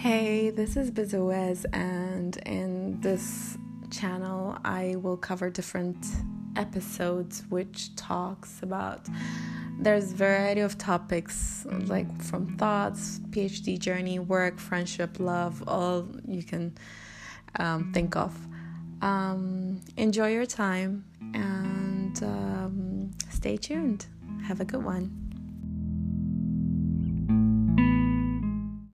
Hey, this is Bizawiz, and in this channel, I will cover different episodes which talks about there's variety of topics like from thoughts, PhD journey, work, friendship, love, all you can um, think of. Um, enjoy your time and um, stay tuned. Have a good one.